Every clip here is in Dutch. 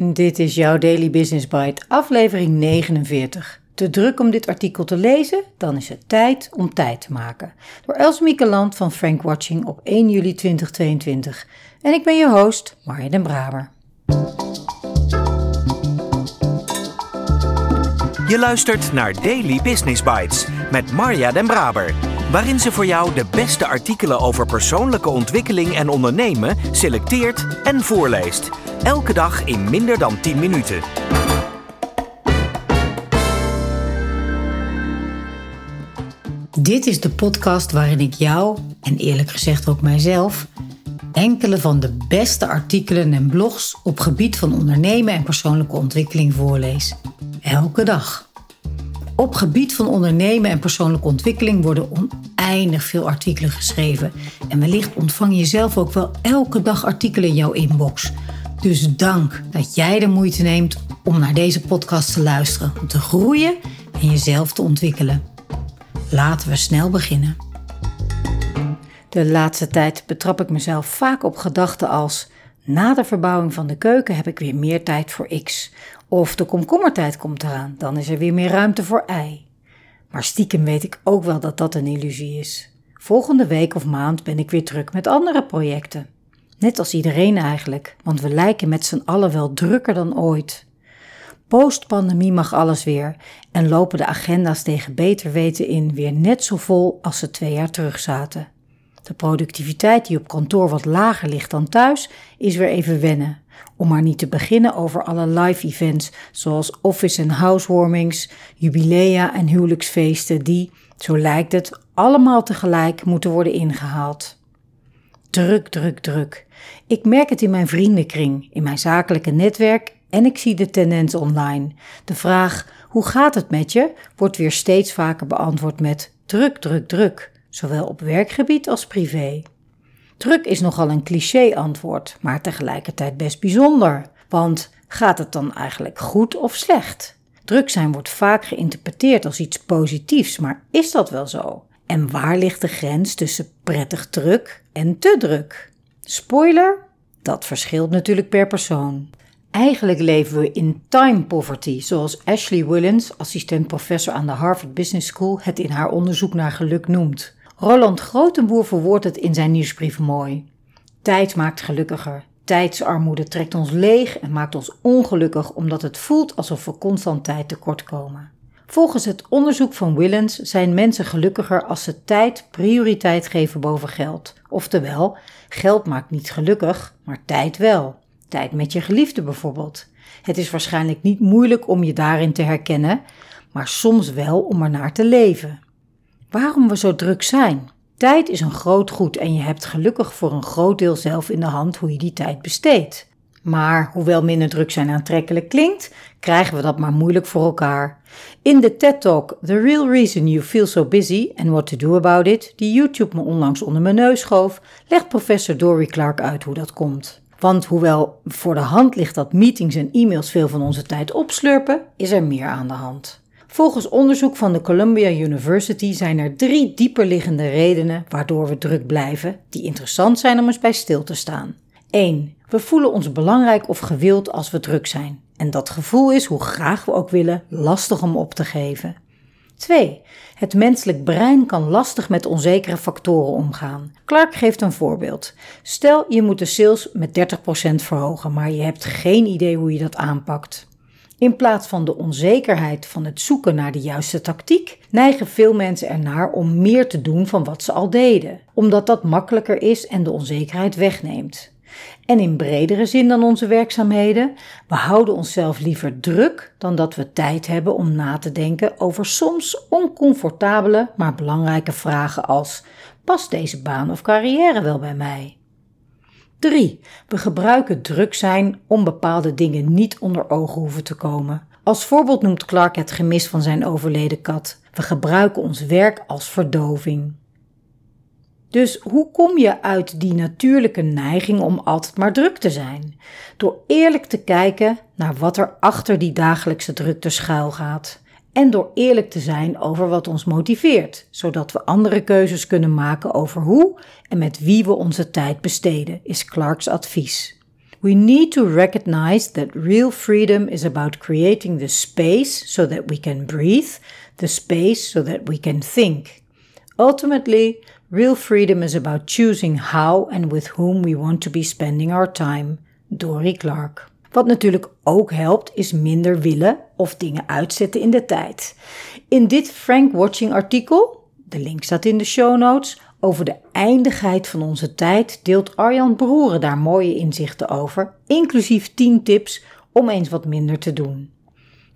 Dit is jouw Daily Business Bite, aflevering 49. Te druk om dit artikel te lezen? Dan is het tijd om tijd te maken. Door Elsmieke Land van Frank Watching op 1 juli 2022. En ik ben je host, Marja den Braber. Je luistert naar Daily Business Bites met Marja den Braber waarin ze voor jou de beste artikelen over persoonlijke ontwikkeling en ondernemen selecteert en voorleest. Elke dag in minder dan 10 minuten. Dit is de podcast waarin ik jou, en eerlijk gezegd ook mijzelf, enkele van de beste artikelen en blogs op gebied van ondernemen en persoonlijke ontwikkeling voorlees. Elke dag. Op gebied van ondernemen en persoonlijke ontwikkeling worden oneindig veel artikelen geschreven. En wellicht ontvang je zelf ook wel elke dag artikelen in jouw inbox. Dus dank dat jij de moeite neemt om naar deze podcast te luisteren, om te groeien en jezelf te ontwikkelen. Laten we snel beginnen. De laatste tijd betrap ik mezelf vaak op gedachten als: na de verbouwing van de keuken heb ik weer meer tijd voor X. Of de komkommertijd komt eraan, dan is er weer meer ruimte voor ei. Maar stiekem weet ik ook wel dat dat een illusie is. Volgende week of maand ben ik weer druk met andere projecten. Net als iedereen eigenlijk, want we lijken met z'n allen wel drukker dan ooit. Postpandemie mag alles weer en lopen de agenda's tegen beter weten in weer net zo vol als ze twee jaar terug zaten. De productiviteit die op kantoor wat lager ligt dan thuis is weer even wennen. Om maar niet te beginnen over alle live events zoals office- en housewarmings, jubilea en huwelijksfeesten die, zo lijkt het, allemaal tegelijk moeten worden ingehaald. Druk, druk, druk. Ik merk het in mijn vriendenkring, in mijn zakelijke netwerk en ik zie de tendens online. De vraag hoe gaat het met je wordt weer steeds vaker beantwoord met druk, druk, druk, zowel op werkgebied als privé. Druk is nogal een cliché-antwoord, maar tegelijkertijd best bijzonder. Want gaat het dan eigenlijk goed of slecht? Druk zijn wordt vaak geïnterpreteerd als iets positiefs, maar is dat wel zo? En waar ligt de grens tussen prettig druk en te druk? Spoiler, dat verschilt natuurlijk per persoon. Eigenlijk leven we in time poverty, zoals Ashley Willens, assistent professor aan de Harvard Business School, het in haar onderzoek naar geluk noemt. Roland Grotenboer verwoordt het in zijn nieuwsbrief mooi. Tijd maakt gelukkiger. Tijdsarmoede trekt ons leeg en maakt ons ongelukkig omdat het voelt alsof we constant tijd tekort komen. Volgens het onderzoek van Willens zijn mensen gelukkiger als ze tijd prioriteit geven boven geld. Oftewel, geld maakt niet gelukkig, maar tijd wel. Tijd met je geliefde bijvoorbeeld. Het is waarschijnlijk niet moeilijk om je daarin te herkennen, maar soms wel om er naar te leven waarom we zo druk zijn. Tijd is een groot goed en je hebt gelukkig voor een groot deel zelf in de hand hoe je die tijd besteedt. Maar hoewel minder druk zijn aantrekkelijk klinkt, krijgen we dat maar moeilijk voor elkaar. In de TED Talk The Real Reason You Feel So Busy and What to Do About It, die YouTube me onlangs onder mijn neus schoof, legt professor Dory Clark uit hoe dat komt. Want hoewel voor de hand ligt dat meetings en e-mails veel van onze tijd opslurpen, is er meer aan de hand. Volgens onderzoek van de Columbia University zijn er drie dieperliggende redenen waardoor we druk blijven, die interessant zijn om eens bij stil te staan. 1. We voelen ons belangrijk of gewild als we druk zijn. En dat gevoel is, hoe graag we ook willen, lastig om op te geven. 2. Het menselijk brein kan lastig met onzekere factoren omgaan. Clark geeft een voorbeeld. Stel je moet de sales met 30% verhogen, maar je hebt geen idee hoe je dat aanpakt. In plaats van de onzekerheid van het zoeken naar de juiste tactiek, neigen veel mensen ernaar om meer te doen van wat ze al deden, omdat dat makkelijker is en de onzekerheid wegneemt. En in bredere zin dan onze werkzaamheden, we houden onszelf liever druk dan dat we tijd hebben om na te denken over soms oncomfortabele, maar belangrijke vragen als: past deze baan of carrière wel bij mij? 3. We gebruiken druk zijn om bepaalde dingen niet onder ogen hoeven te komen. Als voorbeeld noemt Clark het gemis van zijn overleden kat. We gebruiken ons werk als verdoving. Dus hoe kom je uit die natuurlijke neiging om altijd maar druk te zijn? Door eerlijk te kijken naar wat er achter die dagelijkse drukte schuil gaat en door eerlijk te zijn over wat ons motiveert, zodat we andere keuzes kunnen maken over hoe en met wie we onze tijd besteden, is Clarks advies. We need to recognize that real freedom is about creating the space so that we can breathe, the space so that we can think. Ultimately, real freedom is about choosing how and with whom we want to be spending our time. Dory Clark. Wat natuurlijk ook helpt, is minder willen of dingen uitzetten in de tijd. In dit Frank Watching artikel, de link staat in de show notes, over de eindigheid van onze tijd deelt Arjan Broeren daar mooie inzichten over, inclusief 10 tips om eens wat minder te doen.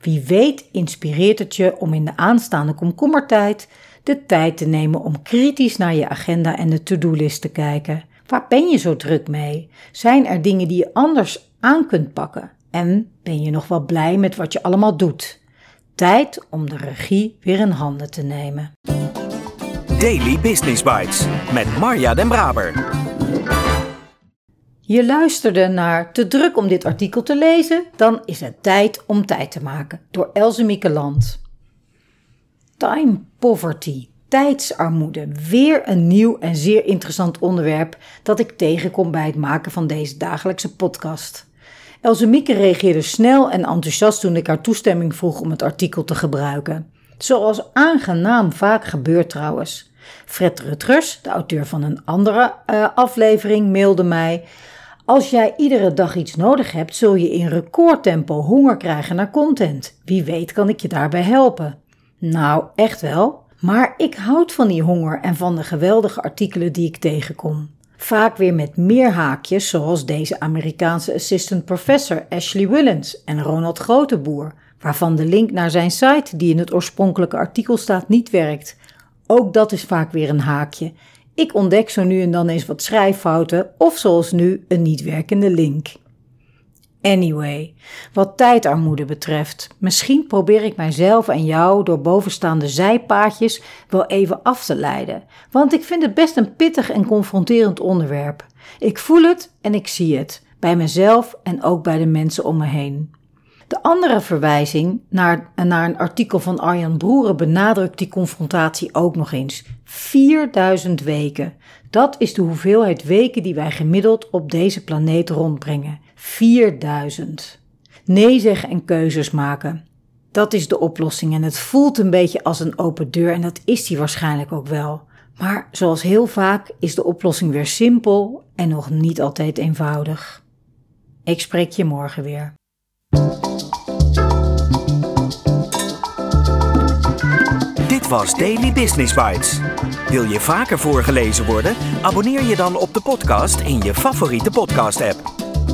Wie weet inspireert het je om in de aanstaande komkommertijd de tijd te nemen om kritisch naar je agenda en de to-do-list te kijken. Waar ben je zo druk mee? Zijn er dingen die je anders aan kunt pakken? En ben je nog wel blij met wat je allemaal doet? Tijd om de regie weer in handen te nemen. Daily Business Bites met Marja Den Braber. Je luisterde naar Te druk om dit artikel te lezen, dan is het tijd om tijd te maken door Elze Land. Time poverty, tijdsarmoede, weer een nieuw en zeer interessant onderwerp dat ik tegenkom bij het maken van deze dagelijkse podcast. Elze Mieke reageerde snel en enthousiast toen ik haar toestemming vroeg om het artikel te gebruiken. Zoals aangenaam vaak gebeurt trouwens. Fred Rutgers, de auteur van een andere uh, aflevering, mailde mij. Als jij iedere dag iets nodig hebt, zul je in recordtempo honger krijgen naar content. Wie weet kan ik je daarbij helpen. Nou, echt wel. Maar ik houd van die honger en van de geweldige artikelen die ik tegenkom. Vaak weer met meer haakjes, zoals deze Amerikaanse assistant professor Ashley Willens en Ronald Groteboer, waarvan de link naar zijn site, die in het oorspronkelijke artikel staat, niet werkt. Ook dat is vaak weer een haakje. Ik ontdek zo nu en dan eens wat schrijffouten of zoals nu een niet werkende link. Anyway, wat tijdarmoede betreft, misschien probeer ik mijzelf en jou door bovenstaande zijpaadjes wel even af te leiden, want ik vind het best een pittig en confronterend onderwerp. Ik voel het en ik zie het, bij mezelf en ook bij de mensen om me heen. De andere verwijzing naar, naar een artikel van Arjan Broeren benadrukt die confrontatie ook nog eens. 4000 weken. Dat is de hoeveelheid weken die wij gemiddeld op deze planeet rondbrengen. 4000. Nee zeggen en keuzes maken. Dat is de oplossing en het voelt een beetje als een open deur en dat is die waarschijnlijk ook wel. Maar zoals heel vaak is de oplossing weer simpel en nog niet altijd eenvoudig. Ik spreek je morgen weer. Dit was Daily Business Bites. Wil je vaker voorgelezen worden? Abonneer je dan op de podcast in je favoriete podcast-app.